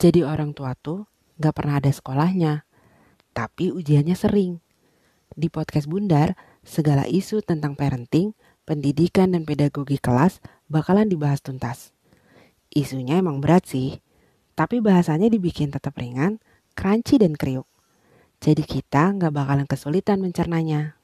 Jadi orang tua tuh gak pernah ada sekolahnya, tapi ujiannya sering. Di podcast Bundar, segala isu tentang parenting, pendidikan, dan pedagogi kelas bakalan dibahas tuntas. Isunya emang berat sih, tapi bahasanya dibikin tetap ringan, crunchy, dan kriuk. Jadi kita nggak bakalan kesulitan mencernanya.